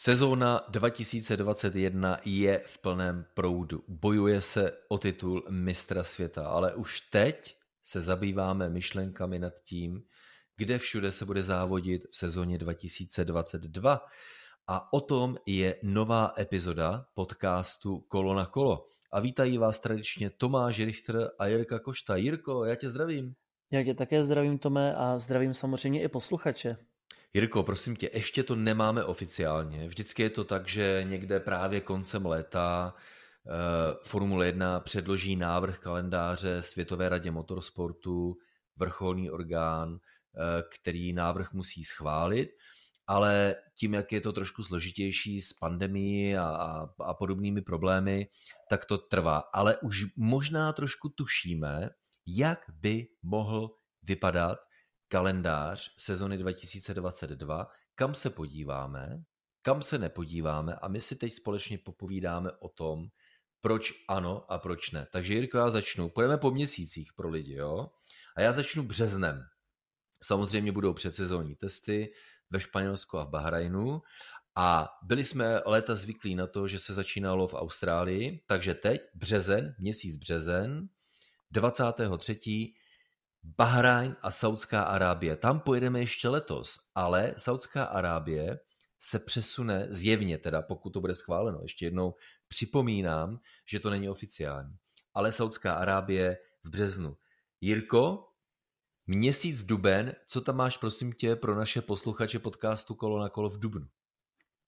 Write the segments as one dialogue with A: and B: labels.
A: Sezóna 2021 je v plném proudu. Bojuje se o titul mistra světa, ale už teď se zabýváme myšlenkami nad tím, kde všude se bude závodit v sezóně 2022. A o tom je nová epizoda podcastu Kolo na kolo. A vítají vás tradičně Tomáš Richter a Jirka Košta. Jirko, já tě zdravím.
B: Já tě také zdravím, Tome, a zdravím samozřejmě i posluchače.
A: Jirko, prosím tě, ještě to nemáme oficiálně. Vždycky je to tak, že někde právě koncem léta uh, Formule 1 předloží návrh kalendáře Světové radě motorsportu, vrcholný orgán, uh, který návrh musí schválit, ale tím, jak je to trošku složitější s pandemií a, a, a podobnými problémy, tak to trvá. Ale už možná trošku tušíme, jak by mohl vypadat kalendář sezony 2022, kam se podíváme, kam se nepodíváme a my si teď společně popovídáme o tom, proč ano a proč ne. Takže Jirko, já začnu. Půjdeme po měsících pro lidi, jo? A já začnu březnem. Samozřejmě budou předsezónní testy ve Španělsku a v Bahrajnu a byli jsme léta zvyklí na to, že se začínalo v Austrálii, takže teď březen, měsíc březen, 23. Bahrajn a Saudská Arábie. Tam pojedeme ještě letos, ale Saudská Arábie se přesune zjevně, teda pokud to bude schváleno. Ještě jednou připomínám, že to není oficiální. Ale Saudská Arábie v březnu. Jirko, měsíc duben, co tam máš prosím tě pro naše posluchače podcastu Kolo na kolo v Dubnu?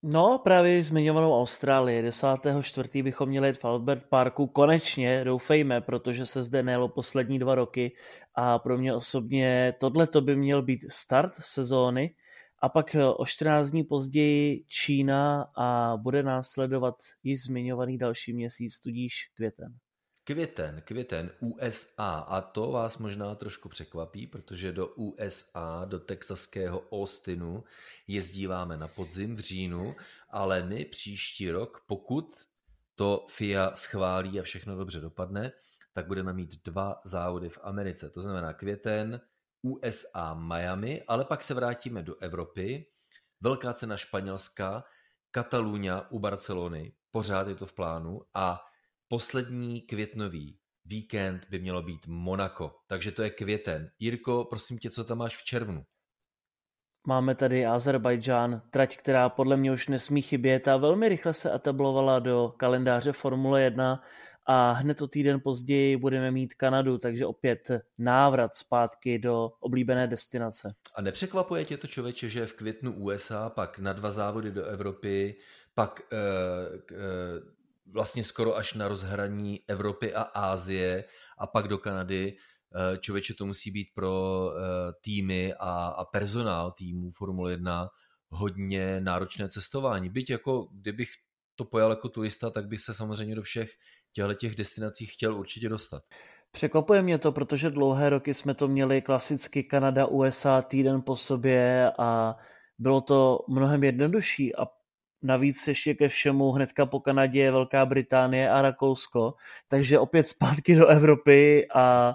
B: No, právě zmiňovanou Austrálii. 10.4. bychom měli jít v Albert Parku. Konečně, doufejme, protože se zde nejelo poslední dva roky a pro mě osobně tohle to by měl být start sezóny a pak o 14 dní později Čína a bude následovat již zmiňovaný další měsíc, tudíž květen.
A: Květen, květen, USA. A to vás možná trošku překvapí, protože do USA, do texaského Austinu jezdíváme na podzim v říjnu, ale my příští rok, pokud to FIA schválí a všechno dobře dopadne, tak budeme mít dva závody v Americe. To znamená květen, USA, Miami, ale pak se vrátíme do Evropy. Velká cena Španělska, Katalunia u Barcelony, pořád je to v plánu a poslední květnový víkend by mělo být Monako, takže to je květen. Jirko, prosím tě, co tam máš v červnu?
B: Máme tady Azerbajdžán, trať, která podle mě už nesmí chybět a velmi rychle se etablovala do kalendáře Formule 1 a hned o týden později budeme mít Kanadu, takže opět návrat zpátky do oblíbené destinace.
A: A nepřekvapuje tě to člověče, že v květnu USA, pak na dva závody do Evropy, pak uh, uh, vlastně skoro až na rozhraní Evropy a Ázie a pak do Kanady. Eh, člověče to musí být pro eh, týmy a, a personál týmů Formule 1 hodně náročné cestování. Byť jako kdybych to pojal jako turista, tak bych se samozřejmě do všech těchto těch destinací chtěl určitě dostat.
B: Překvapuje mě to, protože dlouhé roky jsme to měli klasicky Kanada, USA týden po sobě a bylo to mnohem jednodušší a Navíc ještě ke všemu hnedka po Kanadě Velká Británie a Rakousko, takže opět zpátky do Evropy a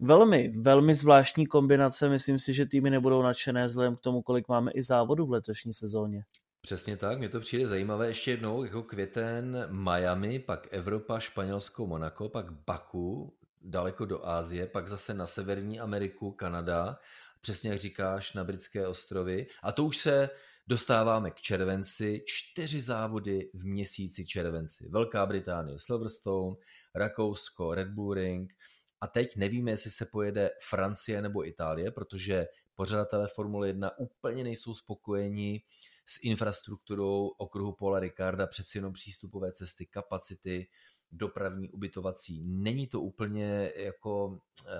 B: velmi, velmi zvláštní kombinace. Myslím si, že týmy nebudou nadšené vzhledem k tomu, kolik máme i závodů v letošní sezóně.
A: Přesně tak, mě to přijde zajímavé. Ještě jednou, jako květen Miami, pak Evropa, Španělsko, Monako, pak Baku, daleko do Ázie, pak zase na Severní Ameriku, Kanada, přesně jak říkáš, na britské ostrovy. A to už se dostáváme k červenci, čtyři závody v měsíci červenci. Velká Británie Silverstone, Rakousko Red Bull Ring a teď nevíme, jestli se pojede Francie nebo Itálie, protože pořadatelé Formule 1 úplně nejsou spokojeni s infrastrukturou okruhu Paula Ricarda, přeci jenom přístupové cesty, kapacity, dopravní, ubytovací. Není to úplně jako e,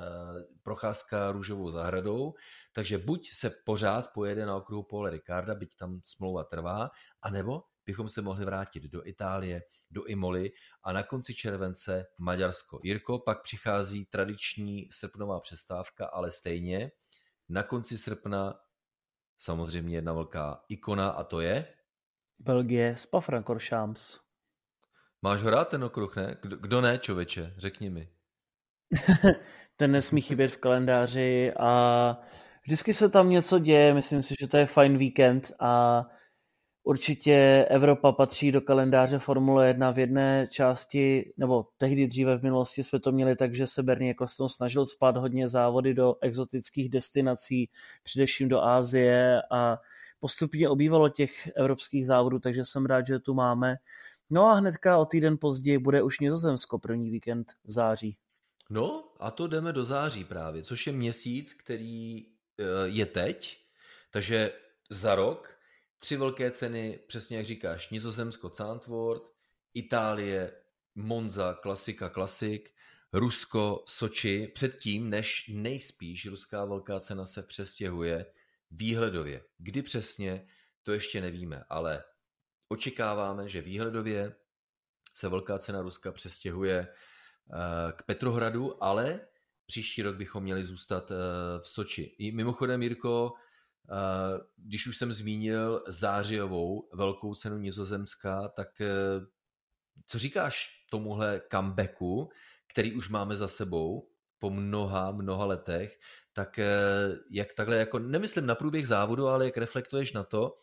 A: procházka růžovou zahradou, takže buď se pořád pojede na okruhu Paula Ricarda, byť tam smlouva trvá, anebo bychom se mohli vrátit do Itálie, do Imoly a na konci července Maďarsko. Jirko, pak přichází tradiční srpnová přestávka, ale stejně na konci srpna samozřejmě jedna velká ikona a to je?
B: Belgie, Spa-Francorchamps.
A: Máš ho rád ten okruh, ne? Kdo, kdo ne, čověče? Řekni mi.
B: ten nesmí chybět v kalendáři a vždycky se tam něco děje, myslím si, že to je fajn víkend a Určitě Evropa patří do kalendáře Formule 1 v jedné části, nebo tehdy dříve v minulosti jsme to měli tak, že se Bernie Eccleston snažil spát hodně závody do exotických destinací, především do Ázie a postupně obývalo těch evropských závodů, takže jsem rád, že tu máme. No a hnedka o týden později bude už Nizozemsko první víkend v září.
A: No a to jdeme do září právě, což je měsíc, který eh, je teď, takže za rok tři velké ceny, přesně jak říkáš, Nizozemsko, Zandvoort, Itálie, Monza, klasika, klasik, Rusko, Soči, předtím, než nejspíš ruská velká cena se přestěhuje výhledově. Kdy přesně, to ještě nevíme, ale očekáváme, že výhledově se velká cena Ruska přestěhuje eh, k Petrohradu, ale příští rok bychom měli zůstat eh, v Soči. I mimochodem, Jirko, když už jsem zmínil zářijovou velkou cenu Nizozemska, tak co říkáš tomuhle comebacku, který už máme za sebou po mnoha, mnoha letech, tak jak takhle, jako nemyslím na průběh závodu, ale jak reflektuješ na to,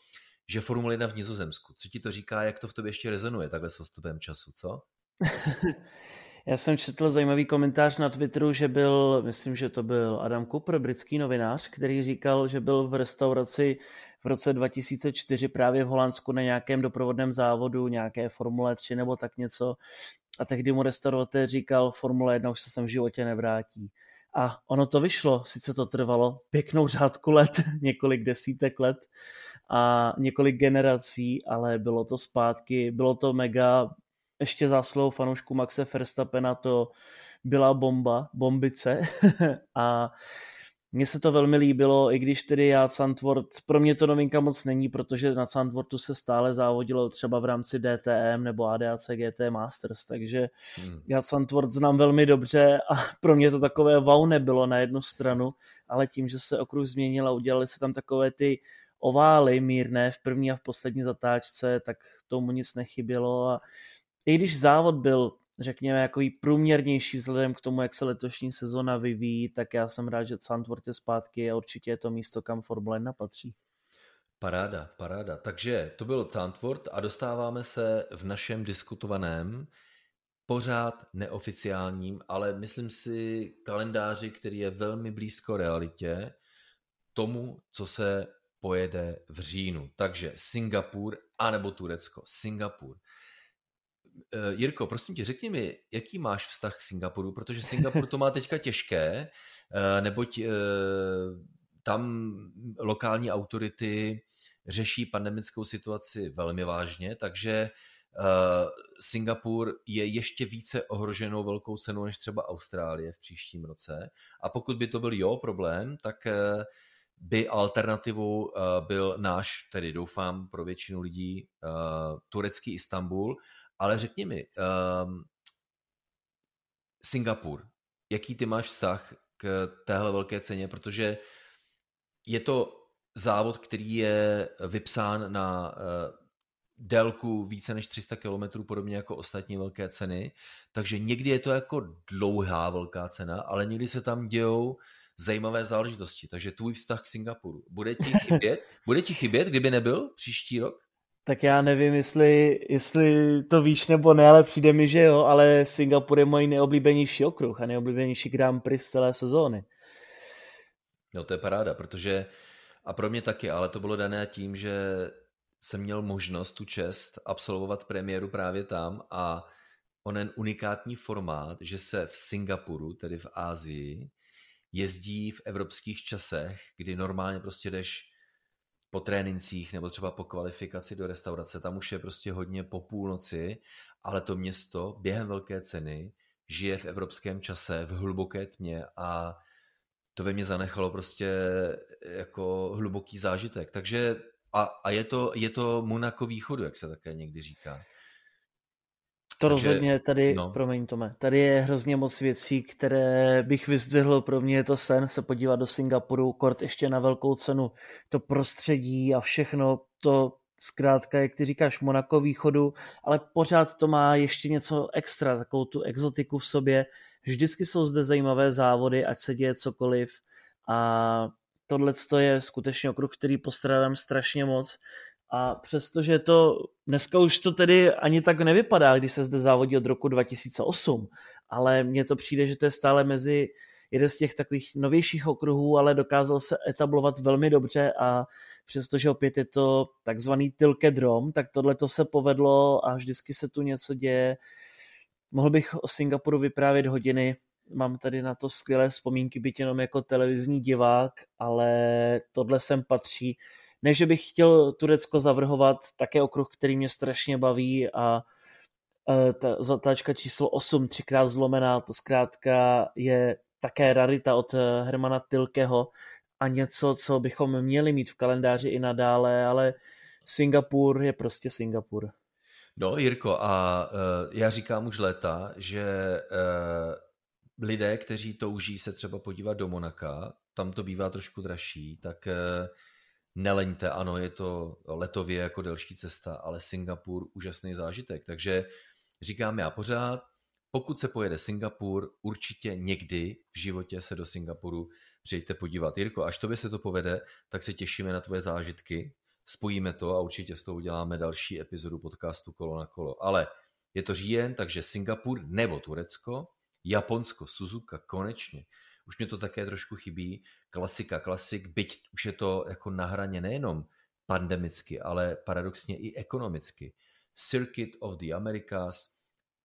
A: že Formule 1 v Nizozemsku. Co ti to říká, jak to v tobě ještě rezonuje takhle s odstupem času, co?
B: Já jsem četl zajímavý komentář na Twitteru, že byl, myslím, že to byl Adam Cooper, britský novinář, který říkal, že byl v restauraci v roce 2004 právě v Holandsku na nějakém doprovodném závodu, nějaké Formule 3 nebo tak něco. A tehdy mu restauratér říkal, Formule 1 už se sem v životě nevrátí. A ono to vyšlo, sice to trvalo pěknou řádku let, několik desítek let a několik generací, ale bylo to zpátky, bylo to mega, ještě záslou fanoušku Maxe Verstappena to byla bomba, bombice a mně se to velmi líbilo, i když tedy já Sandwort, pro mě to novinka moc není, protože na Sandwortu se stále závodilo třeba v rámci DTM nebo ADAC GT Masters, takže hmm. já Sandwort znám velmi dobře a pro mě to takové wow nebylo na jednu stranu, ale tím, že se okruh změnil a udělali se tam takové ty ovály mírné v první a v poslední zatáčce, tak tomu nic nechybělo a i když závod byl řekněme, jako průměrnější vzhledem k tomu, jak se letošní sezona vyvíjí, tak já jsem rád, že Sandwort je zpátky a určitě je to místo, kam Formule 1 patří.
A: Paráda, paráda. Takže to byl Zandvoort a dostáváme se v našem diskutovaném, pořád neoficiálním, ale myslím si kalendáři, který je velmi blízko realitě, tomu, co se pojede v říjnu. Takže Singapur anebo Turecko. Singapur. Eh, Jirko, prosím tě, řekni mi, jaký máš vztah k Singapuru, protože Singapur to má teďka těžké, eh, neboť eh, tam lokální autority řeší pandemickou situaci velmi vážně, takže Singapur je ještě více ohroženou velkou cenou než třeba Austrálie v příštím roce. A pokud by to byl jo problém, tak by alternativou byl náš, tedy doufám pro většinu lidí, turecký Istanbul, ale řekni mi, um, Singapur, jaký ty máš vztah k téhle velké ceně, protože je to závod, který je vypsán na uh, délku více než 300 km, podobně jako ostatní velké ceny, takže někdy je to jako dlouhá velká cena, ale někdy se tam dějou zajímavé záležitosti, takže tvůj vztah k Singapuru. Bude ti chybět, bude ti chybět, kdyby nebyl příští rok?
B: Tak já nevím, jestli, jestli to víš nebo ne, ale přijde mi, že jo, ale Singapur je můj nejoblíbenější okruh a nejoblíbenější Grand Prix z celé sezóny.
A: No to je paráda, protože a pro mě taky, ale to bylo dané tím, že jsem měl možnost tu čest absolvovat premiéru právě tam a onen unikátní formát, že se v Singapuru, tedy v Ázii, jezdí v evropských časech, kdy normálně prostě jdeš po trénincích nebo třeba po kvalifikaci do restaurace, tam už je prostě hodně po půlnoci, ale to město během velké ceny žije v evropském čase, v hluboké tmě a to ve mně zanechalo prostě jako hluboký zážitek. Takže a, a je, to, je to Monaco východu, jak se také někdy říká.
B: To Takže, rozhodně tady, no. promiň Tome, tady je hrozně moc věcí, které bych vyzdvihl, pro mě je to sen se podívat do Singapuru, kort ještě na velkou cenu, to prostředí a všechno, to zkrátka, jak ty říkáš, Monako východu, ale pořád to má ještě něco extra, takovou tu exotiku v sobě. Vždycky jsou zde zajímavé závody, ať se děje cokoliv a tohle je skutečně okruh, který postrádám strašně moc A přestože to, dneska už to tedy ani tak nevypadá, když se zde závodí od roku 2008, ale mně to přijde, že to je stále mezi jeden z těch takových novějších okruhů, ale dokázal se etablovat velmi dobře a přestože opět je to takzvaný tilkedrom, tak tohle to se povedlo a vždycky se tu něco děje. Mohl bych o Singapuru vyprávět hodiny, mám tady na to skvělé vzpomínky, byť jenom jako televizní divák, ale tohle sem patří. Ne, že bych chtěl Turecko zavrhovat, také okruh, který mě strašně baví a e, ta zatáčka číslo 8, třikrát zlomená, to zkrátka je také rarita od e, Hermana Tilkeho a něco, co bychom měli mít v kalendáři i nadále, ale Singapur je prostě Singapur.
A: No, Jirko, a uh, já říkám už léta, že uh, lidé, kteří touží se třeba podívat do Monaka, tam to bývá trošku dražší, tak uh, neleňte, ano, je to letově jako delší cesta, ale Singapur úžasný zážitek. Takže říkám já pořád, pokud se pojede Singapur, určitě někdy v životě se do Singapuru přijďte podívat. Jirko, až tobě se to povede, tak se těšíme na tvoje zážitky, spojíme to a určitě s toho uděláme další epizodu podcastu Kolo na kolo. Ale je to říjen, takže Singapur nebo Turecko, Japonsko, Suzuka, konečně. Už mě to také trošku chybí. Klasika, klasik, byť už je to jako na hraně nejenom pandemicky, ale paradoxně i ekonomicky. Circuit of the Americas,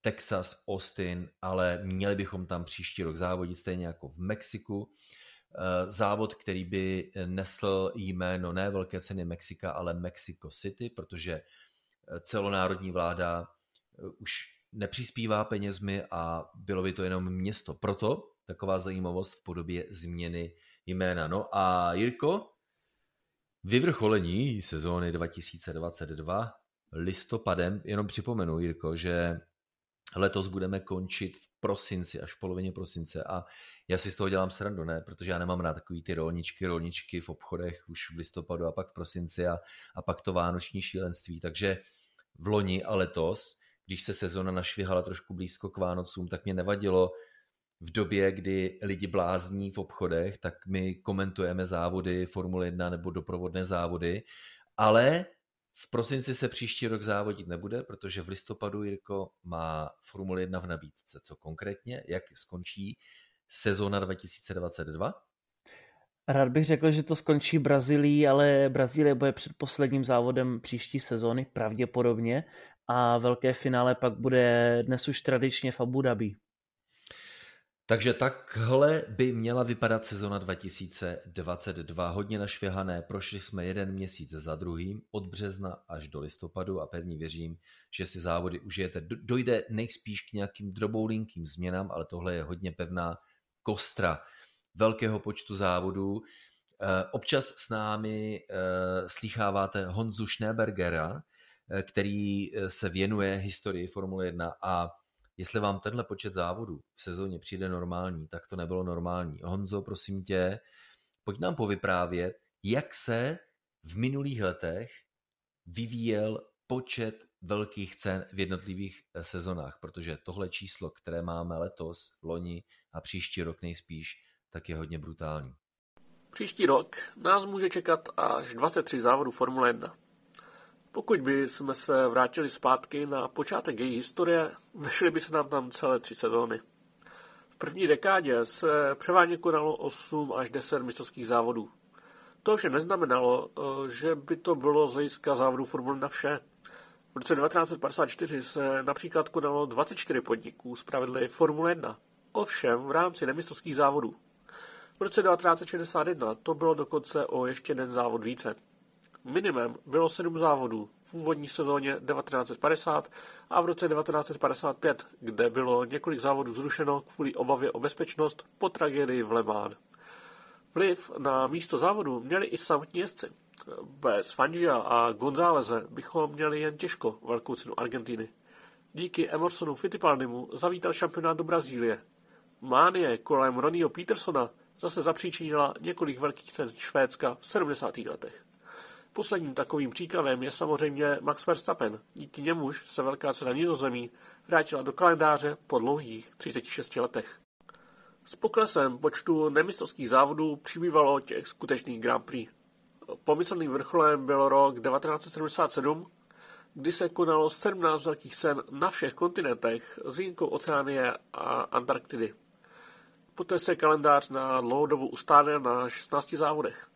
A: Texas, Austin, ale měli bychom tam příští rok závodit stejně jako v Mexiku. Eh, závod, který by nesl jméno ne Velké ceny Mexika, ale Mexico City, protože eh, celonárodní vláda eh, už nepřispívá penězmi a bylo by to jenom město. Proto taková zajímavost v podobě změny jména. No a Jirko, vyvrcholení sezóny 2022 listopadem, jenom připomenu, Jirko, že letos budeme končit v prosinci, až v polovině prosince a já si z toho dělám srandu, ne, protože já nemám rád takový ty rolničky, rolničky v obchodech už v listopadu a pak v prosinci a, a pak to vánoční šílenství, takže v loni a letos, když se sezona našvihala trošku blízko k Vánocům, tak mě nevadilo v době, kdy lidi blázní v obchodech, tak my komentujeme závody Formule 1 nebo doprovodné závody, ale v prosinci se příští rok závodit nebude, protože v listopadu Jirko má Formule 1 v nabídce. Co konkrétně, jak skončí sezóna 2022?
B: Rád bych řekl, že to skončí Brazílií, ale Brazílie bude před posledním závodem příští sezóny pravděpodobně a velké finále pak bude dnes už tradičně v Abu Dhabi.
A: Takže takhle by měla vypadat sezona 2022. Hodně našvěhané, prošli jsme jeden měsíc za druhým, od března až do listopadu a pevně věřím, že si závody užijete. Dojde nejspíš k nějakým droboulinkým změnám, ale tohle je hodně pevná kostra velkého počtu závodů. Eh, občas s námi eh, slýcháváte Honzu Schneebergera, eh, který se věnuje historii Formule 1 a jestli vám tenhle počet závodů v sezóně přijde normální, tak to nebylo normální. Honzo, prosím tě, pojď nám povyprávět, jak se v minulých letech vyvíjel počet velkých cen v jednotlivých eh, sezonách, protože tohle číslo, které máme letos, loni a příští rok nejspíš, tak je hodně brutální.
C: Příští rok nás může čekat až 23 závodů Formule 1. Pokud by jsme se vrátili zpátky na počátek její historie, vešly by se nám tam celé tři sezóny. V první dekádě se převážně konalo 8 až 10 mistrovských závodů. To vše neznamenalo, eh, že by to bylo z hlediska závodu Formule na vše. V roce 1954 se například konalo 24 podniků z pravidly Formule 1, ovšem v rámci nemistrovských závodů. V roce 1961 to bylo dokonce o ještě jeden závod více. Minimem bylo sedm závodů v úvodní sezóně 1950 a v roce 1955, kde bylo několik závodů zrušeno kvůli obavě o bezpečnost po tragédii v Le Mans. Vliv na místo závodu měli i samotní jezdci. Bez Fangia a Gonzáleze bychom měli jen těžko velkou cenu Argentiny. Díky Emersonu Fittipaldimu zavítal šampionát do Brazílie. Mánie kolem Ronnieho Petersona zase zapříčinila několik velkých cen Švédska v 70. letech. Posledním takovým příkladem je samozřejmě Max Verstappen. Díky němuž se velká cena nizozemí vrátila do kalendáře po dlouhých 36 letech. S poklesem počtu nemistrovských závodů přibývalo těch skutečných Grand Prix. Pomyslným vrcholem byl rok 1977, kdy se konalo 17 velkých sen na všech kontinentech s výjimkou Oceánie a Antarktidy. Poté se kalendář na dlouhou dobu ustálil na 16 závodech.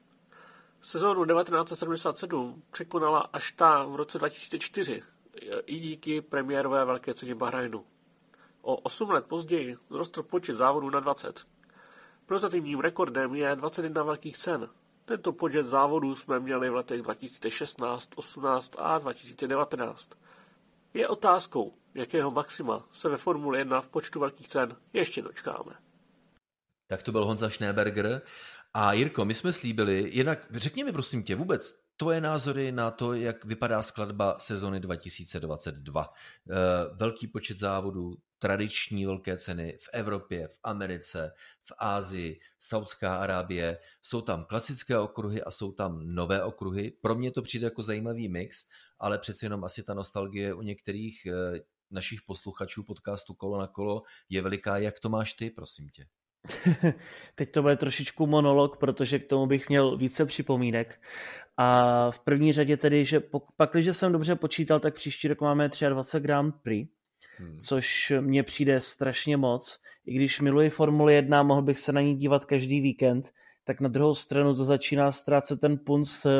C: Sezónu 1977 překonala až ta v roce 2004 i díky premiérové velké ceně Bahrajnu. O 8 let později zrostl počet závodů na 20. Prozatímním rekordem je 21 velkých cen. Tento počet závodů jsme měli v letech 2016, 18 a 2019. Je otázkou, jakého maxima se ve Formule 1 v počtu velkých cen ještě dočkáme.
A: Tak to byl Honza Schneeberger. A Jirko, my jsme slíbili, jinak řekni mi prosím tě vůbec tvoje názory na to, jak vypadá skladba sezony 2022. Eh, velký počet závodů, tradiční velké ceny v Evropě, v Americe, v Ázii, Saudská Arábie. Jsou tam klasické okruhy a jsou tam nové okruhy. Pro mě to přijde jako zajímavý mix, ale přeci jenom asi ta nostalgie u některých eh, našich posluchačů podcastu Kolo na kolo je veliká. Jak to máš ty, prosím tě?
B: Teď to bude trošičku monolog, protože k tomu bych měl více připomínek. A v první řadě tedy, že pak, když jsem dobře počítal, tak příští rok máme 23 Grand Prix, hmm. což mně přijde strašně moc. I když miluji Formuli 1, mohl bych se na ní dívat každý víkend, tak na druhou stranu to začíná ztrácet ten punc eh,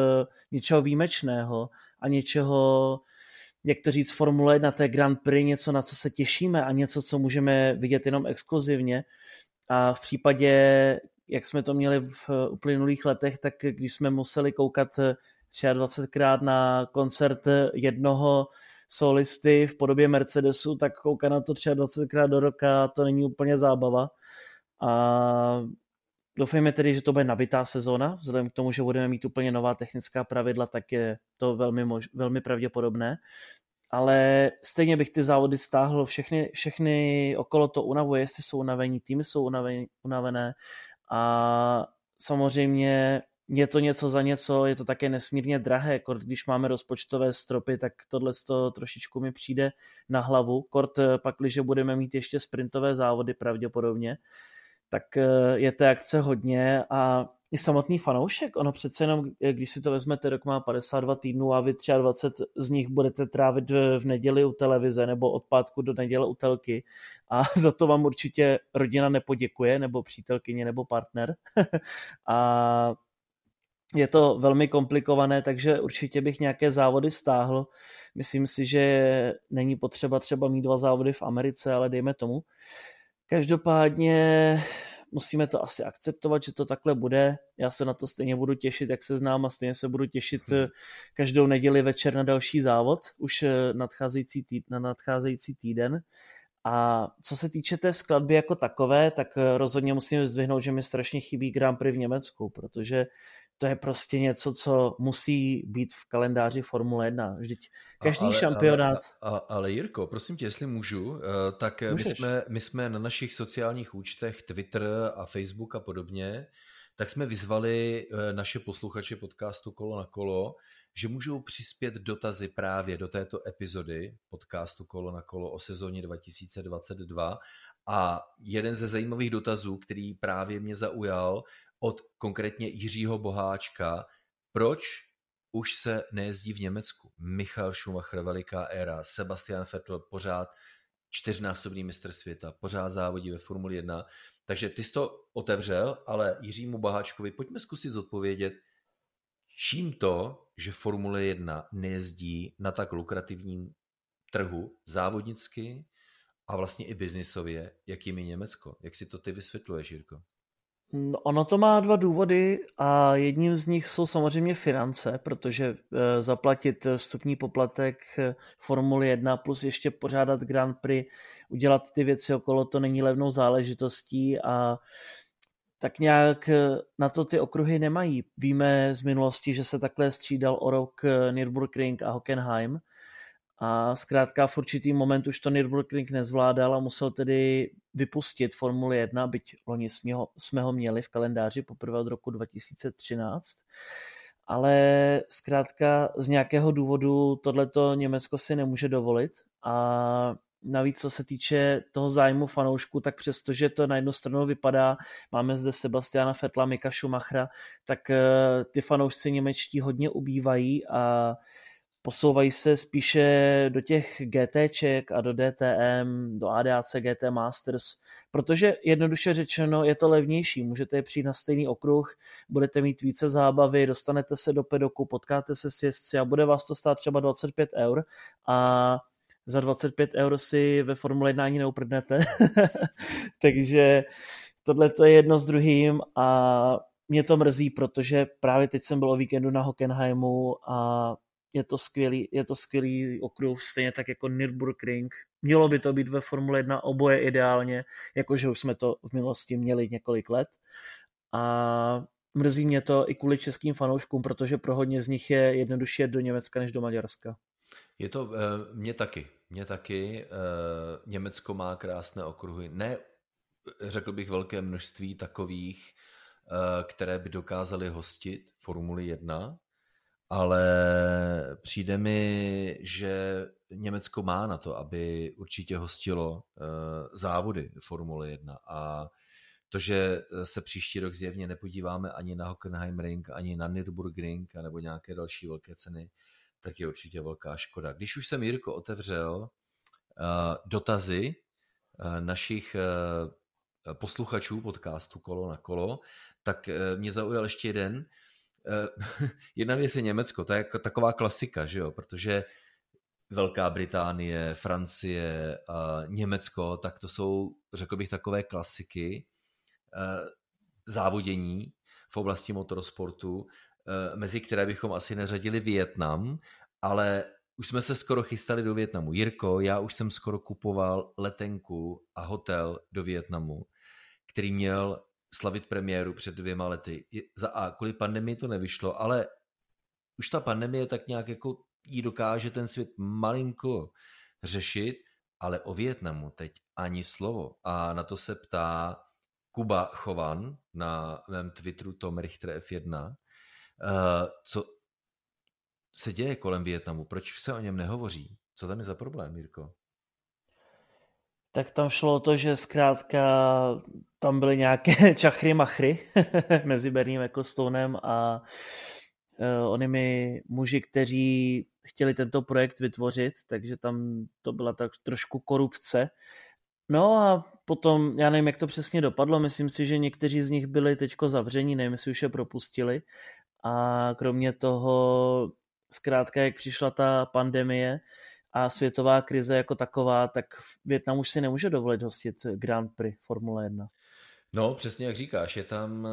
B: něčeho výjimečného a něčeho, jak to říct, Formule 1, to je Grand Prix, něco, na co se těšíme a něco, co můžeme vidět jenom exkluzivně. A v případě, jak jsme to měli v uplynulých letech, tak když jsme museli koukat 23krát na koncert jednoho solisty v podobě Mercedesu, tak koukat na to 23krát do roka, to není úplně zábava. A doufejme tedy, že to bude nabitá sezóna, vzhledem k tomu, že budeme mít úplně nová technická pravidla, tak je to velmi, mož, velmi pravděpodobné ale stejně bych ty závody stáhl, všechny, všechny okolo to unavuje, jestli jsou unavení, týmy jsou unavení, unavené. A samozřejmě je to něco za něco, je to také nesmírně drahé, kort, když máme rozpočtové stropy, tak tohle to trošičku mi přijde na hlavu, kort eh, pak, když budeme mít ještě sprintové závody pravděpodobně, tak eh, je té akce hodně a i samotný fanoušek, ono přece jenom, když si to vezmete, rok má 52 týdnů a vy 23 z nich budete trávit v neděli u televize nebo od pátku do neděle u telky a za to vám určitě rodina nepoděkuje, nebo přítelkyně, nebo partner. a je to velmi komplikované, takže určitě bych nějaké závody stáhl. Myslím si, že není potřeba třeba mít dva závody v Americe, ale dejme tomu. Každopádně musíme to asi akceptovat, že to takhle bude. Já se na to stejně budu těšit, jak se znám a stejně se budu těšit hmm. eh, každou neděli večer na další závod, už eh, nadcházející týd, na nadcházející týden. A co se týče té skladby jako takové, tak eh, rozhodně musím zdvihnout, že mi strašně chybí Grand Prix v Německu, protože to je prostě něco, co musí být v kalendáři Formule 1. Vždyť každý ale, šampionát...
A: Ale, ale, ale Jirko, prosím tě, jestli můžu, eh, tak my jsme, my jsme na našich sociálních účtech Twitter a Facebook a podobně, tak jsme vyzvali eh, naše posluchače podcastu Kolo na kolo, že můžou přispět dotazy právě do této epizody podcastu Kolo na kolo o sezóně 2022 a jeden ze zajímavých dotazů, který právě mě zaujal, od konkrétně Jiřího Boháčka, proč už se nejezdí v Německu. Michal Schumacher, veliká éra, Sebastian Vettel, pořád čtyřnásobný mistr světa, pořád závodí ve Formuli 1. Takže ty jsi to otevřel, ale Jiřímu Boháčkovi pojďme zkusit zodpovědět, čím to, že Formule 1 nejezdí na tak lukrativním trhu závodnicky a vlastně i biznisově, jakým je Německo. Jak si to ty vysvětluješ, Jirko?
B: No, ono to má dva důvody a jedním z nich jsou samozřejmě finance, protože e, zaplatit vstupní poplatek eh, Formuli 1 plus ještě pořádat Grand Prix, udělat ty věci okolo, to není levnou záležitostí a tak nějak eh, na to ty okruhy nemají. Víme z minulosti, že se takhle střídal o rok Nürburgring a Hockenheim, a zkrátka v určitý moment už to Nürburgring nezvládal a musel tedy vypustit Formuli 1, byť loni jsme ho, jsme ho měli v kalendáři poprvé od roku 2013. Ale zkrátka z nějakého důvodu tohleto Německo si nemůže dovolit a navíc co se týče toho zájmu fanoušků, tak přestože to na jednu stranu vypadá, máme zde Sebastiana Fetla, Mika Schumachera, tak eh, ty fanoušci němečtí hodně ubývají a posouvají se spíše do těch GTček a do DTM, do ADAC GT Masters, protože jednoduše řečeno je to levnější. Můžete přijít na stejný okruh, budete mít více zábavy, dostanete se do pedoku, potkáte se s jezdci a bude vás to stát třeba 25 eur a za 25 eur si ve Formule 1 ani neuprdnete. Takže tohle to je jedno s druhým a mě to mrzí, protože právě teď jsem byl o víkendu na Hockenheimu a je to skvělý, je to skvělý okruh, stejně tak jako Nürburgring. Mělo by to být ve Formule 1 oboje ideálně, jakože už jsme to v minulosti měli několik let. A mrzí mě to i kvůli českým fanouškům, protože pro hodně z nich je jednodušší do Německa než do Maďarska.
A: Je to, uh, mě taky, mě taky. Uh, Německo má krásné okruhy. Ne, řekl bych, velké množství takových, uh, které by dokázaly hostit Formuli 1, ale přijde mi, že Německo má na to, aby určitě hostilo uh, závody Formule 1 a to, že se příští rok zjevně nepodíváme ani na Hockenheimring, ani na Nürburgring, nebo nějaké další velké ceny, tak je určitě velká škoda. Když už jsem, Jirko, otevřel uh, dotazy uh, našich posluchačů podcastu Kolo na kolo, tak mě zaujal ještě jeden. Uh, jedna věc je Německo, to je jako taková klasika, že jo, protože Velká Británie, Francie, Německo, tak to jsou, řekl bych, takové klasiky uh, závodění v oblasti motorsportu, Eh, mezi které bychom asi neřadili Vietnam, ale už jsme se skoro chystali do Větnamu. Jirko, já už jsem skoro kupoval letenku a hotel do Větnamu, který měl slavit premiéru před dvěma lety. Za A, kvůli pandemii to nevyšlo, ale už ta pandemie tak nějak jako jí dokáže ten svět malinko řešit, ale o Větnamu teď ani slovo. A na to se ptá Kuba Chovan na mém Twitteru Tom Richter F1 Uh, co se děje kolem Větnamu? Proč se o něm nehovoří? Co tam je za problém, Jirko?
B: Tak tam šlo o to, že zkrátka tam byly nějaké čachry machry mezi Berním Ecclestonem a uh, onými muži, kteří chtěli tento projekt vytvořit, takže tam to byla tak trošku korupce. No a potom, já nevím, jak to přesně dopadlo, myslím si, že někteří z nich byli teďko zavření, nevím, jestli už je propustili, a kromě toho, zkrátka, jak přišla ta pandemie a světová krize jako taková, tak Větnam už si nemůže dovolit hostit Grand Prix Formule 1.
A: No, přesně jak říkáš, je tam,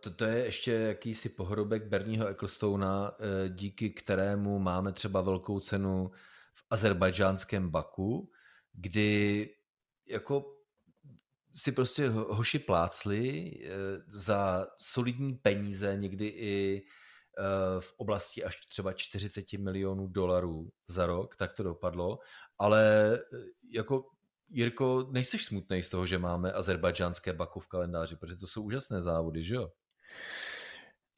A: to, to je ještě jakýsi pohrobek Berního Ecclestona, eh, díky kterému máme třeba velkou cenu v azerbajdžánském Baku, kdy jako si prostě hoši plácli eh, za solidní peníze, někdy i eh, v oblasti až třeba 40 milionů dolarů za rok, tak to dopadlo, ale eh, jako Jirko, nejsi smutný z toho, že máme azerbajdžánské Baku v kalendáři, protože to jsou úžasné závody, že jo?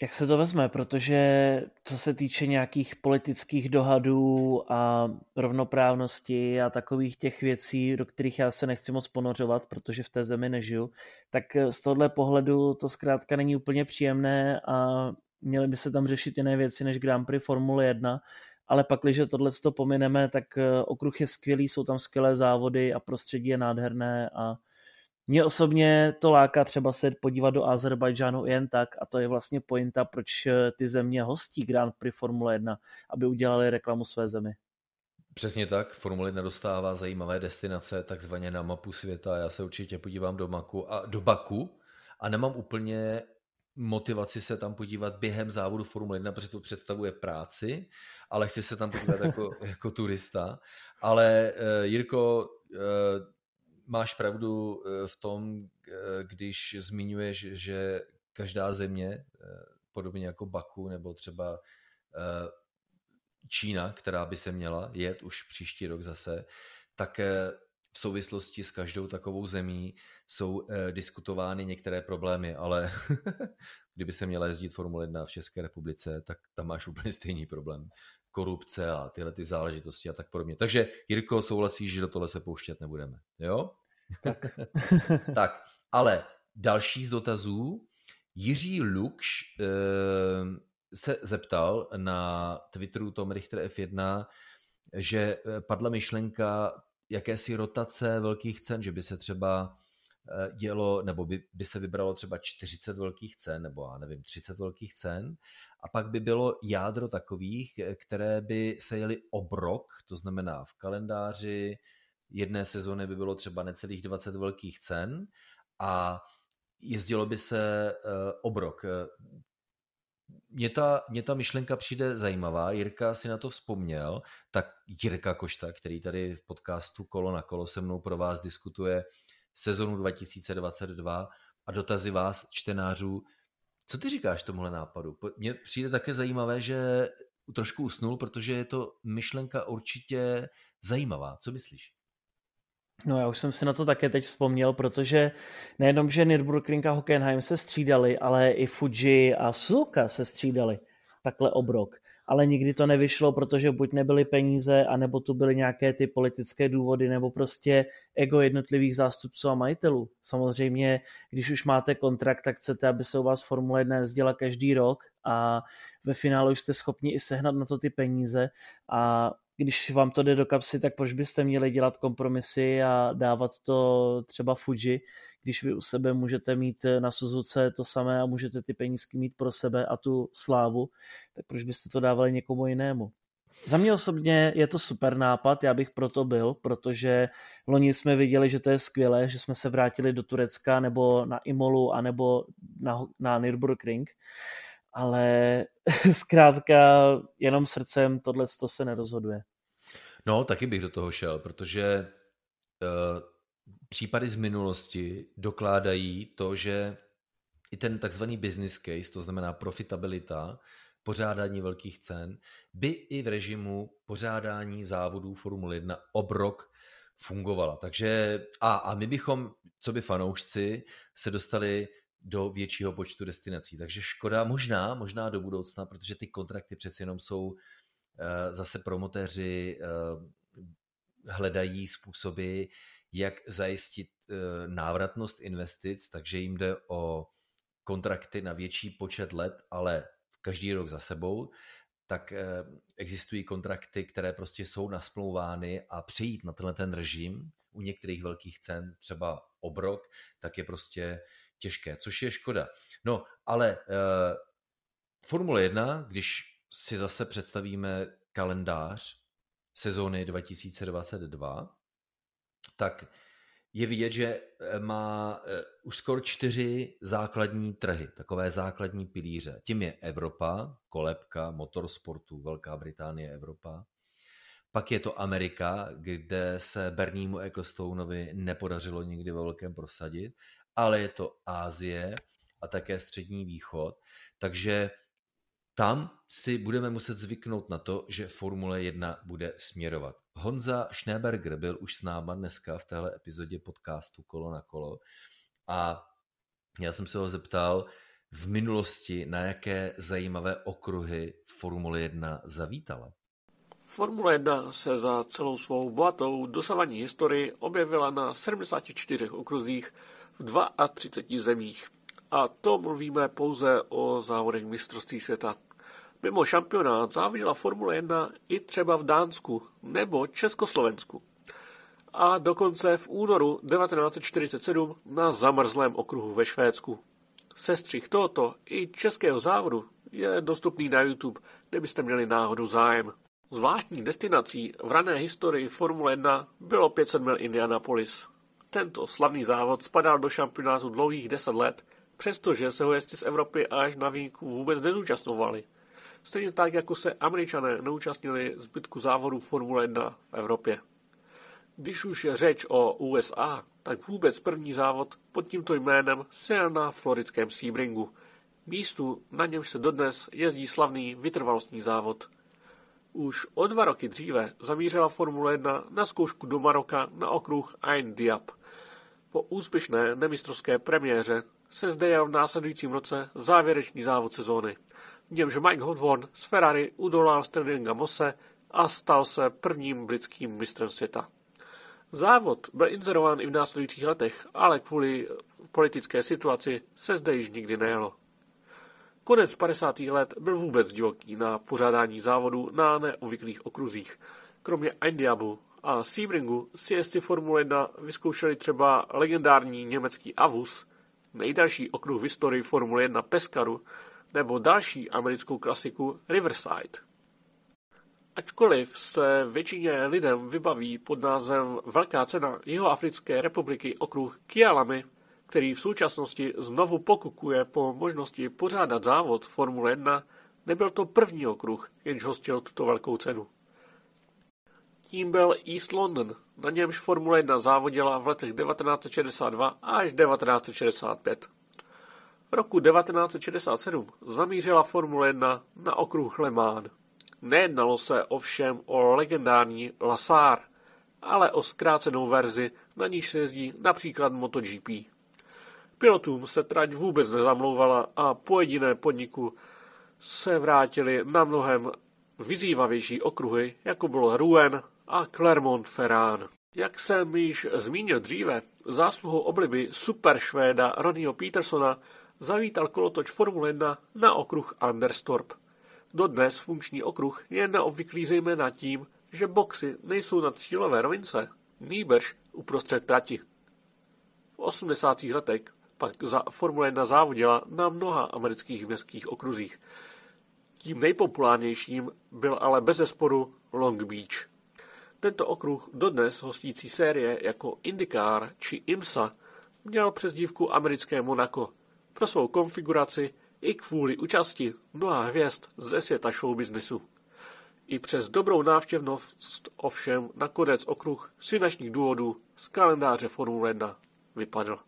B: Jak se to vezme, protože co se týče nějakých politických dohadů a rovnoprávnosti a takových těch věcí, do kterých já se nechci moc ponořovat, protože v té zemi nežiju, tak z tohle pohledu to zkrátka není úplně příjemné a měly by se tam řešit jiné věci než Grand Prix Formule 1, ale pak, když tohle to pomineme, tak okruh je skvělý, jsou tam skvělé závody a prostředí je nádherné a mě osobně to láká třeba se podívat do Azerbajdžánu jen tak a to je vlastně pointa, proč eh, ty země hostí Grand Prix Formule 1, aby udělali reklamu své zemi.
A: Přesně tak, Formule 1 dostává zajímavé destinace takzvaně na mapu světa. Já se určitě podívám do Maku a do Baku a nemám úplně motivaci se tam podívat během závodu Formule 1, protože to představuje práci, ale chci se tam podívat jako, jako turista. Ale uh, Jirko, uh, máš pravdu eh, v tom, když zmiňuješ, že každá země, podobně jako Baku nebo třeba Čína, která by se měla jet už příští rok zase, tak v souvislosti s každou takovou zemí jsou diskutovány některé problémy, ale kdyby se měla jezdit Formule 1 v České republice, tak tam máš úplně stejný problém. korupce a tyhle ty záležitosti a tak podobně. Takže Jirko, souhlasíš, že do tohle se pouštět nebudeme, jo?
B: Tak.
A: tak, ale další z dotazů. Jiří Lukš eh, se zeptal na Twitteru Tom Richter F1, že eh, padla myšlenka jakési rotace velkých cen, že by se třeba eh, dělo, nebo by, by se vybralo třeba 40 velkých cen, nebo já nevím, 30 velkých cen, a pak by bylo jádro takových, které by se jeli obrok, to znamená v kalendáři jedné sezóny by bylo třeba necelých 20 velkých cen a jezdilo by se obrok mně ta, mě ta myšlenka přijde zajímavá, Jirka si na to vzpomněl, tak Jirka Košta, který tady v podcastu Kolo na kolo se mnou pro vás diskutuje sezonu 2022 a dotazy vás, čtenářů, co ty říkáš tomuhle nápadu? Mně přijde také zajímavé, že trošku usnul, protože je to myšlenka určitě zajímavá. Co myslíš?
B: No já už jsem si na to také teď vzpomněl, protože nejenom, že Nürburgring a Hockenheim se střídali, ale i Fuji a Suzuka se střídali takhle obrok. Ale nikdy to nevyšlo, protože buď nebyly peníze, anebo tu byly nějaké ty politické důvody, nebo prostě ego jednotlivých zástupců a majitelů. Samozřejmě, když už máte kontrakt, tak chcete, aby se u vás Formule 1 jezdila každý rok a ve finále už jste schopni i sehnat na to ty peníze a když vám to jde do kapsy, tak proč byste měli dělat kompromisy a dávat to třeba Fuji, když vy u sebe můžete mít na Suzuce to samé a můžete ty penízky mít pro sebe a tu slávu, tak proč byste to dávali někomu jinému? Za mě osobně je to super nápad, já bych proto byl, protože loni jsme viděli, že to je skvělé, že jsme se vrátili do Turecka nebo na Imolu a nebo na, na Nürburgring ale zkrátka jenom srdcem tohle to se nerozhoduje.
A: No, taky bych do toho šel, protože uh, případy z minulosti dokládají to, že i ten takzvaný business case, to znamená profitabilita, pořádání velkých cen, by i v režimu pořádání závodů Formule 1 obrok fungovala. Takže a, a my bychom, co by fanoušci, se dostali do většího počtu destinací. Takže škoda, možná, možná do budoucna, protože ty kontrakty přeci jenom jsou eh, zase promotéři eh, hledají způsoby, jak zajistit eh, návratnost investic, takže jim jde o kontrakty na větší počet let, ale každý rok za sebou, tak existují kontrakty, které prostě jsou nasmlouvány a přejít na tenhle ten režim u některých velkých cen, třeba obrok, tak je prostě těžké, což je škoda. No, ale uh, Formule 1, když si zase představíme kalendář sezóny 2022, tak je vidět, že eh, má uh, už skoro čtyři základní trhy, takové základní pilíře. Tím je Evropa, kolebka, motorsportu, Velká Británie, Evropa. Pak je to Amerika, kde se Bernímu Ecclestoneovi nepodařilo nikdy ve velkém prosadit ale je to Ázie a také Střední východ, takže tam si budeme muset zvyknout na to, že Formule 1 bude směrovat. Honza Schneeberger byl už s náma dneska v téhle epizodě podcastu Kolo na kolo a já jsem se ho zeptal v minulosti, na jaké zajímavé okruhy Formule 1 zavítala.
C: Formule 1 se za celou svou bohatou dosavadní historii objevila na 74 okruzích v 32 zemích. A to mluvíme pouze o závodech mistrovství světa. Mimo šampionát závodila Formule 1 i třeba v Dánsku nebo Československu. A dokonce v únoru 1947 na zamrzlém okruhu ve Švédsku. Sestřih tohoto i českého závodu je dostupný na YouTube, kde byste měli náhodou zájem. Zvláštní destinací v rané historii Formule 1 bylo 500 mil Indianapolis. Tento slavný závod spadal do šampionátu dlouhých 10 let, přestože se ho jezdci z Evropy až na výjimku vůbec nezúčastňovali. Stejně tak, jako se američané neúčastnili zbytku závodů Formule 1 v Evropě. Když už je řeč o USA, tak vůbec první závod pod tímto jménem se na floridském Sebringu, místu, na němž se dodnes jezdí slavný vytrvalostní závod. Už o dva roky dříve zamířila Formule 1 na zkoušku do Maroka na okruh Ain Diab – po úspěšné nemistrovské premiéře se zde jel v následujícím roce závěrečný závod sezóny. v němž Mike Hodvorn z Ferrari udolal Sterlinga Mosse a stal se prvním britským mistrem světa. Závod byl inzerován i v následujících letech, ale kvůli politické situaci se zde již nikdy nejelo. Konec 50. let byl vůbec divoký na pořádání závodu na neobvyklých okruzích. Kromě Eindiabu a Sebringu si jezdci Formule 1 vyzkoušeli třeba legendární německý Avus, nejdelší okruh v historii Formule 1 Pescaru, nebo další americkou klasiku Riverside. Ačkoliv se většině lidem vybaví pod názvem Velká cena Jihoafrické republiky okruh Kialami, který v současnosti znovu pokukuje po možnosti pořádat závod Formule 1, nebyl to první okruh, jenž hostil tuto velkou cenu. Tím byl East London, na němž Formule 1 závodila v letech 1962 až 1965. V roku 1967 zamířila Formule 1 na okruh Le Mans. Nejednalo se ovšem o legendární Lasár, ale o zkrácenou verzi, na níž se jezdí například MotoGP. Pilotům se trať vůbec nezamlouvala a po jediné podniku se vrátili na mnohem vyzývavější okruhy, jako bylo Rouen a Clermont-Ferrand. Jak jsem již zmínil dříve, zásluhou obliby superšvéda Ronnieho Petersona zavítal kolotoč Formule 1 na okruh Anderstorp. Dodnes funkční okruh je neobvyklý zejména tím, že boxy nejsou na cílové rovince, nýbrž uprostřed trati. V 80. letech pak za Formule 1 závodila na mnoha amerických městských okruzích. Tím nejpopulárnějším byl ale bezesporu Long Beach. Tento okruh dodnes hostící série jako IndyCar či IMSA měl přezdívku americké Monaco pro svou konfiguraci i kvůli účasti mnoha hvězd ze světa showbiznisu. I přes dobrou návštěvnost ovšem nakonec okruh z finančních důvodů z kalendáře Formule 1 vypadl.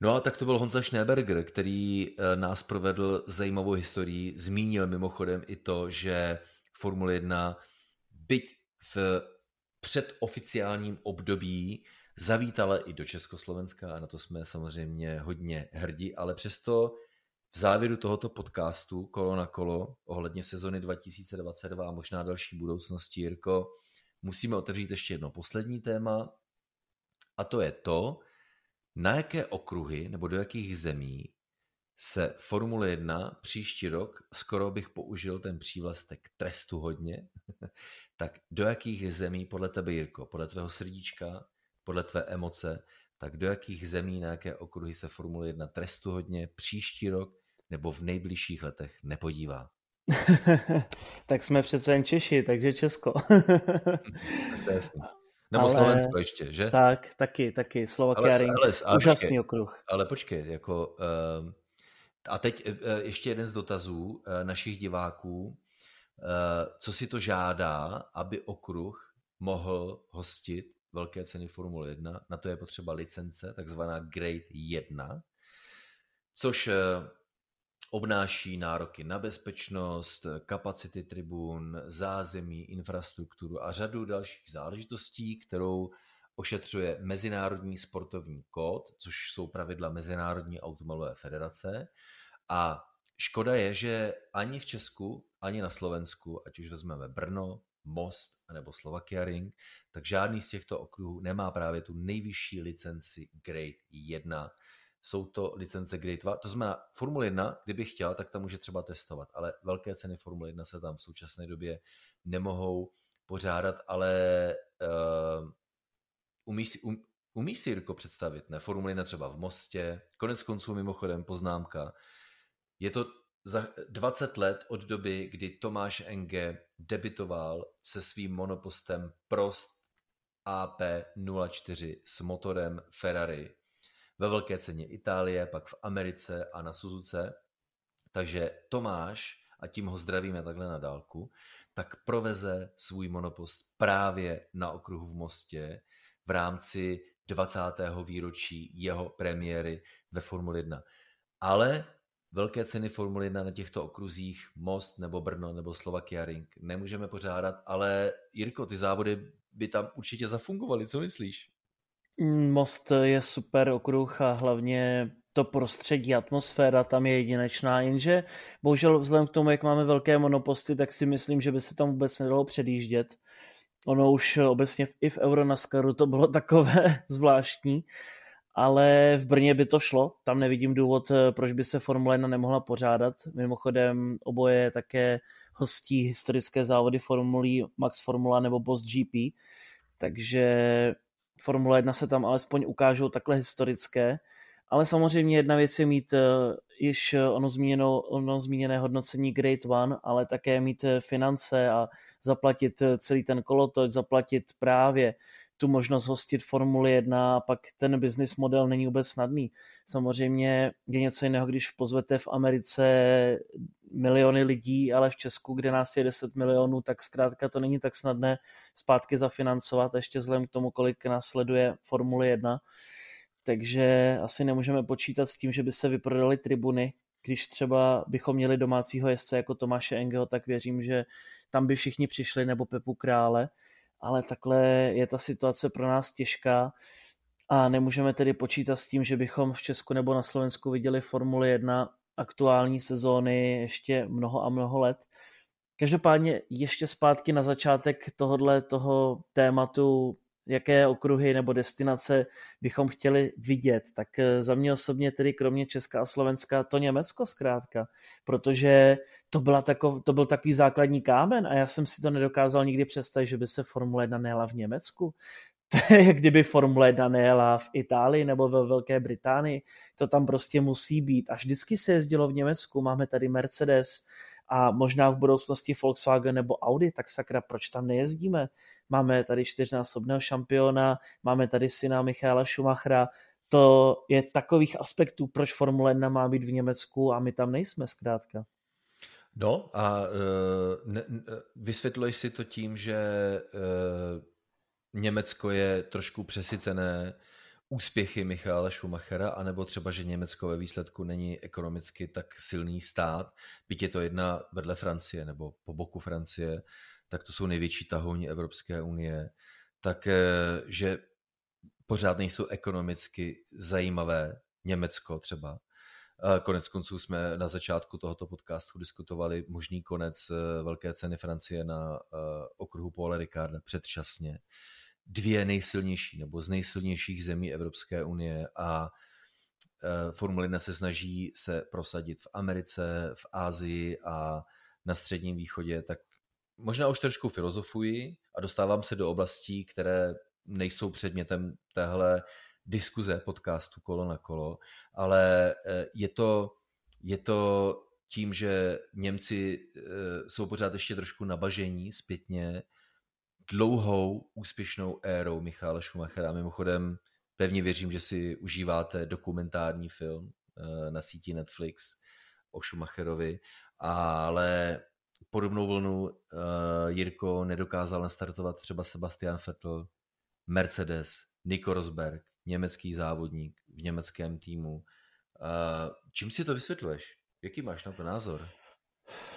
A: No a tak to byl Honza Schneeberger, který eh, nás provedl zajímavou historií. Zmínil mimochodem i to, že Formule 1, byť v předoficiálním období, zavítala i do Československa a na to jsme samozřejmě hodně hrdí, ale přesto v závěru tohoto podcastu kolo na kolo ohledně sezony 2022 a možná další budoucnosti, Jirko, musíme otevřít ještě jedno poslední téma a to je to, na jaké okruhy nebo do jakých zemí se Formule 1 příští rok, skoro bych použil ten přívlastek trestu hodně, tak do jakých zemí podle tebe, Jirko, podle tvého srdíčka, podle tvé emoce, tak do jakých zemí, na jaké okruhy se Formule 1 trestu hodně příští rok nebo v nejbližších letech nepodívá?
B: tak jsme přece jen Češi, takže Česko.
A: to je. Nebo ale, Slovensko ještě, že?
B: Tak, taky, taky. Slovakia Ring, ale, ale, úžasný počkej, okruh.
A: Ale počkej, jako... Uh, a teď uh, ještě jeden z dotazů uh, našich diváků. Uh, co si to žádá, aby okruh mohl hostit velké ceny Formule 1? Na to je potřeba licence, takzvaná Grade 1, což uh, obnáší nároky na bezpečnost, kapacity tribun, zázemí, infrastrukturu a řadu dalších záležitostí, kterou ošetřuje Mezinárodní sportovní kód, což jsou pravidla Mezinárodní automobilové federace. A škoda je, že ani v Česku, ani na Slovensku, ať už vezmeme Brno, Most nebo Slovakia Ring, tak žádný z těchto okruhů nemá právě tu nejvyšší licenci Grade 1, jsou to licence Grade 2. To znamená, Formule 1, kdyby chtěl, tak tam může třeba testovat, ale velké ceny Formule 1 se tam v současné době nemohou pořádat, ale uh, umíš si, um, umíš si, Jirko, představit, ne? Formule 1 třeba v Mostě, konec konců mimochodem poznámka, je to za 20 let od doby, kdy Tomáš Enge debitoval se svým monopostem Prost AP04 s motorem Ferrari ve velké ceně Itálie, pak v Americe a na Suzuce. Takže Tomáš, a tím ho zdravíme takhle na dálku, tak proveze svůj monopost právě na okruhu v Mostě v rámci 20. výročí jeho premiéry ve Formule 1. Ale velké ceny Formule 1 na těchto okruzích, Most nebo Brno nebo Slovakia Ring nemůžeme pořádat, ale Jirko, ty závody by tam určitě zafungovaly, co myslíš?
B: Most je super okruh a hlavně to prostředí, atmosféra tam je jedinečná, jenže bohužel vzhledem k tomu, jak máme velké monoposty, tak si myslím, že by se tam vůbec nedalo předjíždět. Ono už obecně i v Euronaskaru to bylo takové zvláštní, ale v Brně by to šlo, tam nevidím důvod, proč by se Formule 1 nemohla pořádat. Mimochodem oboje také hostí historické závody formulí Max Formula nebo Boss GP, takže Formule 1 se tam alespoň ukážou takhle historické, ale samozřejmě jedna věc je mít uh, již ono, zmíněno, ono zmíněné hodnocení Great One, ale také mít eh, finance a zaplatit eh, celý ten kolotoč, zaplatit právě tu možnost hostit Formuli 1 a pak ten business model není vůbec snadný. Samozřejmě je něco jiného, když pozvete v Americe miliony lidí, ale v Česku, kde nás je 10 milionů, tak zkrátka to není tak snadné zpátky zafinancovat, ještě vzhledem k tomu, kolik nás sleduje Formule 1. Takže asi nemůžeme počítat s tím, že by se vyprodaly tribuny, když třeba bychom měli domácího jezdce jako Tomáše Engeho, tak věřím, že tam by všichni přišli, nebo Pepu Krále, ale takhle je ta situace pro nás těžká a nemůžeme tedy počítat s tím, že bychom v Česku nebo na Slovensku viděli Formuli 1 aktuální sezóny ještě mnoho a mnoho let. Každopádně ještě zpátky na začátek tohohle toho tématu, jaké okruhy nebo destinace bychom chtěli vidět, tak eh, za mě osobně tedy kromě Česka a Slovenska to Německo zkrátka, protože to, byla takov, to byl takový základní kámen a já jsem si to nedokázal nikdy představit, že by se Formule 1 nejela v Německu. To je, jak kdyby Formule 1 nejela v Itálii nebo ve Velké Británii. To tam prostě musí být. A vždycky se jezdilo v Německu. Máme tady Mercedes a možná v budoucnosti Volkswagen nebo Audi, tak sakra, proč tam nejezdíme? Máme tady čtyřnásobného šampiona, máme tady syna Michaela Schumachera, to je takových aspektů, proč Formule 1 má být v Německu a my tam nejsme zkrátka.
A: No a uh, ne, vysvětluješ si to tím, že uh, Německo je trošku přesycené úspěchy Michaela Schumachera, anebo třeba, že Německo ve výsledku není ekonomicky tak silný stát, byť je to jedna vedle Francie nebo po boku Francie, tak to jsou největší tahouni Evropské unie, tak eh, že pořád nejsou ekonomicky zajímavé Německo třeba. Konec konců jsme na začátku tohoto podcastu diskutovali možný konec eh, velké ceny Francie na eh, okruhu Paula Ricarda předčasně dvě nejsilnější nebo z nejsilnějších zemí Evropské unie a e, Formule 1 se snaží se prosadit v Americe, v Ázii a na Středním východě, tak možná už trošku filozofuji a dostávám se do oblastí, které nejsou předmětem téhle diskuze podcastu kolo na kolo, ale e, je to, je to tím, že Němci e, jsou pořád ještě trošku nabažení zpětně dlouhou úspěšnou érou Michala Schumachera. Mimochodem, pevně věřím, že si užíváte dokumentární film eh, na síti Netflix o Schumacherovi, ale podobnou vlnu uh, Jirko nedokázal nastartovat třeba Sebastian Vettel, Mercedes, Nico Rosberg, německý závodník v německém týmu. Uh, čím si to vysvětluješ? Jaký máš na to názor?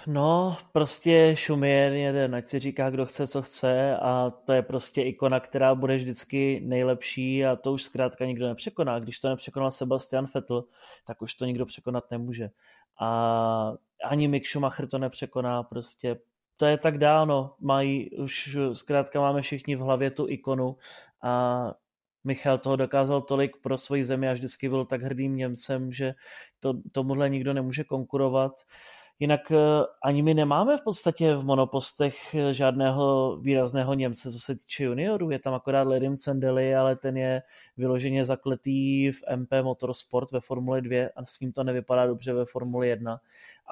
B: No, prostě Šumien jeden, ať si říká, kdo chce, co chce a to je prostě ikona, která bude vždycky nejlepší a to už zkrátka nikdo nepřekoná. Když to nepřekonal Sebastian Vettel, tak už to nikdo překonat nemůže. A ani Mick Schumacher to nepřekoná, prostě to je tak dávno, mají, už zkrátka máme všichni v hlavě tu ikonu a Michal toho dokázal tolik pro svoji zemi a vždycky byl tak hrdým Němcem, že to, tomuhle nikdo nemůže konkurovat. Jinak eh, ani my nemáme v podstatě v monopostech eh, žádného výrazného Němce, co se týče juniorů. Je tam akorát Ledim Cendeli, ale ten je vyloženě zakletý v MP Motorsport ve Formule 2 a s ním to nevypadá dobře ve Formule 1.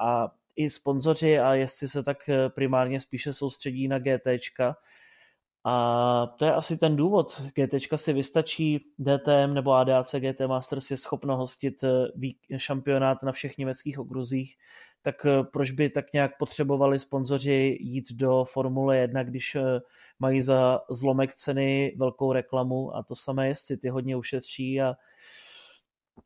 B: A i sponzoři a jezdci se tak eh, primárně spíše soustředí na GTčka, a to je asi ten důvod. GT si vystačí, DTM nebo ADAC GT Masters je schopno hostit šampionát na všech německých okruzích. Tak eh, proč by tak nějak potřebovali sponzoři jít do Formule 1, když eh, mají za zlomek ceny velkou reklamu? A to samé jezdci, ty hodně ušetří a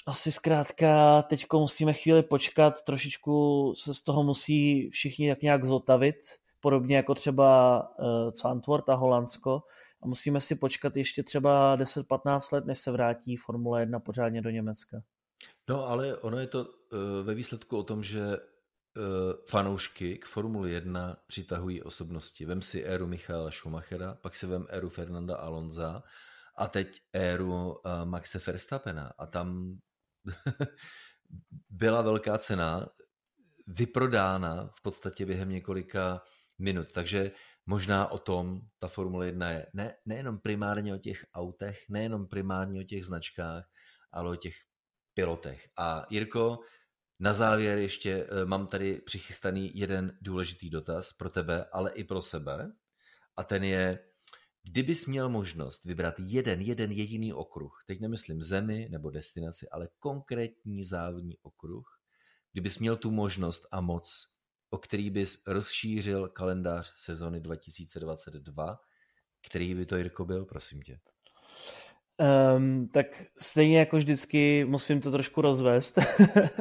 B: asi zkrátka teď musíme chvíli počkat, trošičku se z toho musí všichni tak nějak zotavit, podobně jako třeba uh, Zandvoort a Holandsko a musíme si počkat ještě třeba 10-15 let, než se vrátí Formule 1 pořádně do Německa.
A: No ale ono je to uh, ve výsledku o tom, že uh, fanoušky k Formuli 1 přitahují osobnosti. Vem si éru Michaela Schumachera, pak si vem éru Fernanda Alonza a teď éru Maxe Verstappena. A tam byla velká cena vyprodána v podstatě během několika minut. Takže možná o tom ta Formule 1 je. Ne, nejenom primárně o těch autech, nejenom primárně o těch značkách, ale o těch pilotech. A Jirko, na závěr ještě eh, mám tady přichystaný jeden důležitý dotaz pro tebe, ale i pro sebe. A ten je, kdybys měl možnost vybrat jeden, jeden jediný okruh, teď nemyslím zemi nebo destinaci, ale konkrétní závodní okruh, kdybys měl tu možnost a moc, o který bys rozšířil kalendář sezony 2022, který by to, Jirko, byl, prosím tě?
B: Um, tak stejně jako vždycky musím to trošku rozvést,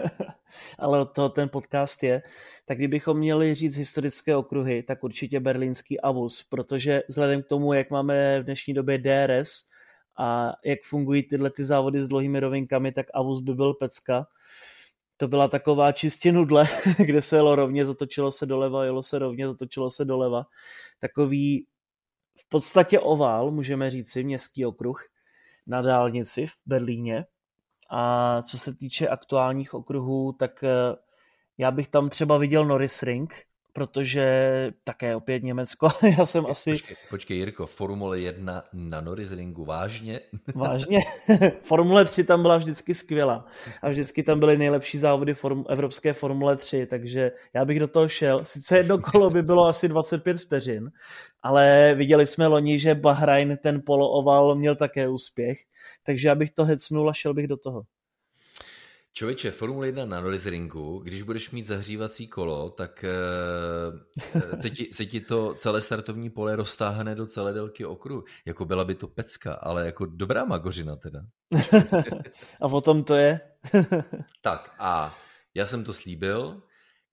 B: ale od toho ten podcast je. Tak kdybychom měli říct historické okruhy, tak určitě berlínský Avus, protože vzhledem k tomu, jak máme v dnešní době DRS a jak fungují tyhle ty závody s dlouhými rovinkami, tak Avus by byl pecka. To byla taková čistě nudle, kde se jelo rovně, zatočilo se doleva, jelo se rovně, zatočilo se doleva. Takový v podstatě ovál, můžeme říci, městský okruh na dálnici v Berlíně. A co se týče aktuálních okruhů, tak eh, já bych tam třeba viděl Norris Ring, protože také opět Německo, já jsem počkej, asi...
A: Počkej, počkej Jirko, Formule 1 na Ringu, vážně?
B: Vážně. Formule 3 tam byla vždycky skvělá a vždycky tam byly nejlepší závody form, Evropské Formule 3, takže já bych do toho šel. Sice jedno kolo by bylo asi 25 vteřin, ale viděli jsme loni, že Bahrain ten polooval měl také úspěch, takže já bych to hecnul a šel bych do toho.
A: Člověče, Formule 1 na Ringu, když budeš mít zahřívací kolo, tak uh, se, ti, se ti to celé startovní pole roztáhne do celé délky okruhu. Jako byla by to pecka, ale jako dobrá magořina teda.
B: a o tom to je?
A: tak a já jsem to slíbil,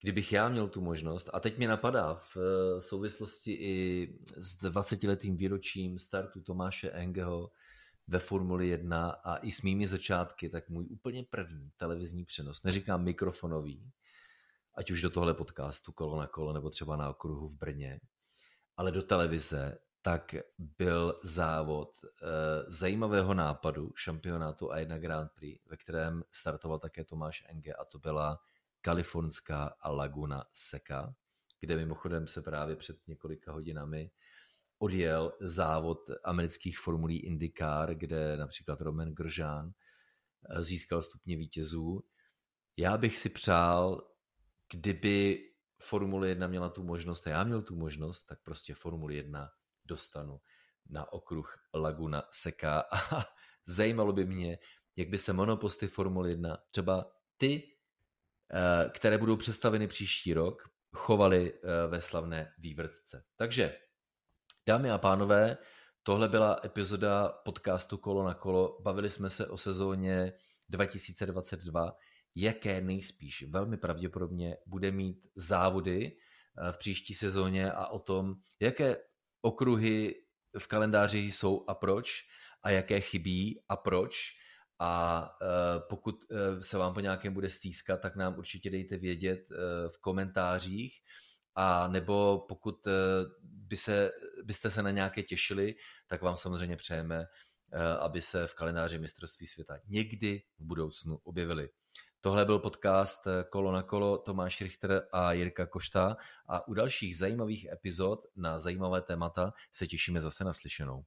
A: kdybych já měl tu možnost, a teď mi napadá v eh, souvislosti i s 20-letým výročím startu Tomáše Engeho, ve Formuli 1 a i s mými začátky, tak můj úplně první televizní přenos, neříkám mikrofonový, ať už do tohle podcastu kolo na kolo nebo třeba na okruhu v Brně, ale do televize, tak byl závod e, zajímavého nápadu šampionátu A1 Grand Prix, ve kterém startoval také Tomáš Enge a to byla kalifornská Laguna Seca, kde mimochodem se právě před několika hodinami odjel závod amerických formulí IndyCar, kde například Roman Grosjean eh, získal stupně vítězů. Já bych si přál, kdyby Formule 1 měla tu možnost a já měl tu možnost, tak prostě Formule 1 dostanu na okruh Laguna Seca a zajímalo by mě, jak by se monoposty Formule 1, třeba ty, eh, které budou představeny příští rok, chovaly eh, ve slavné vývrtce. Takže Dámy a pánové, tohle byla epizoda podcastu Kolo na kolo. Bavili jsme se o sezóně 2022, jaké nejspíš velmi pravděpodobně bude mít závody eh, v příští sezóně a o tom, jaké okruhy v kalendáři jsou a proč a jaké chybí a proč. A eh, pokud eh, se vám po nějakém bude stýskat, tak nám určitě dejte vědět v komentářích a nebo pokud by se, byste se na nějaké těšili, tak vám samozřejmě přejeme, eh, aby se v kalendáři mistrovství světa někdy v budoucnu objevili. Tohle byl podcast eh, Kolo na kolo Tomáš Richter a Jirka Košta a u dalších zajímavých epizod na zajímavé témata se těšíme zase na slyšenou.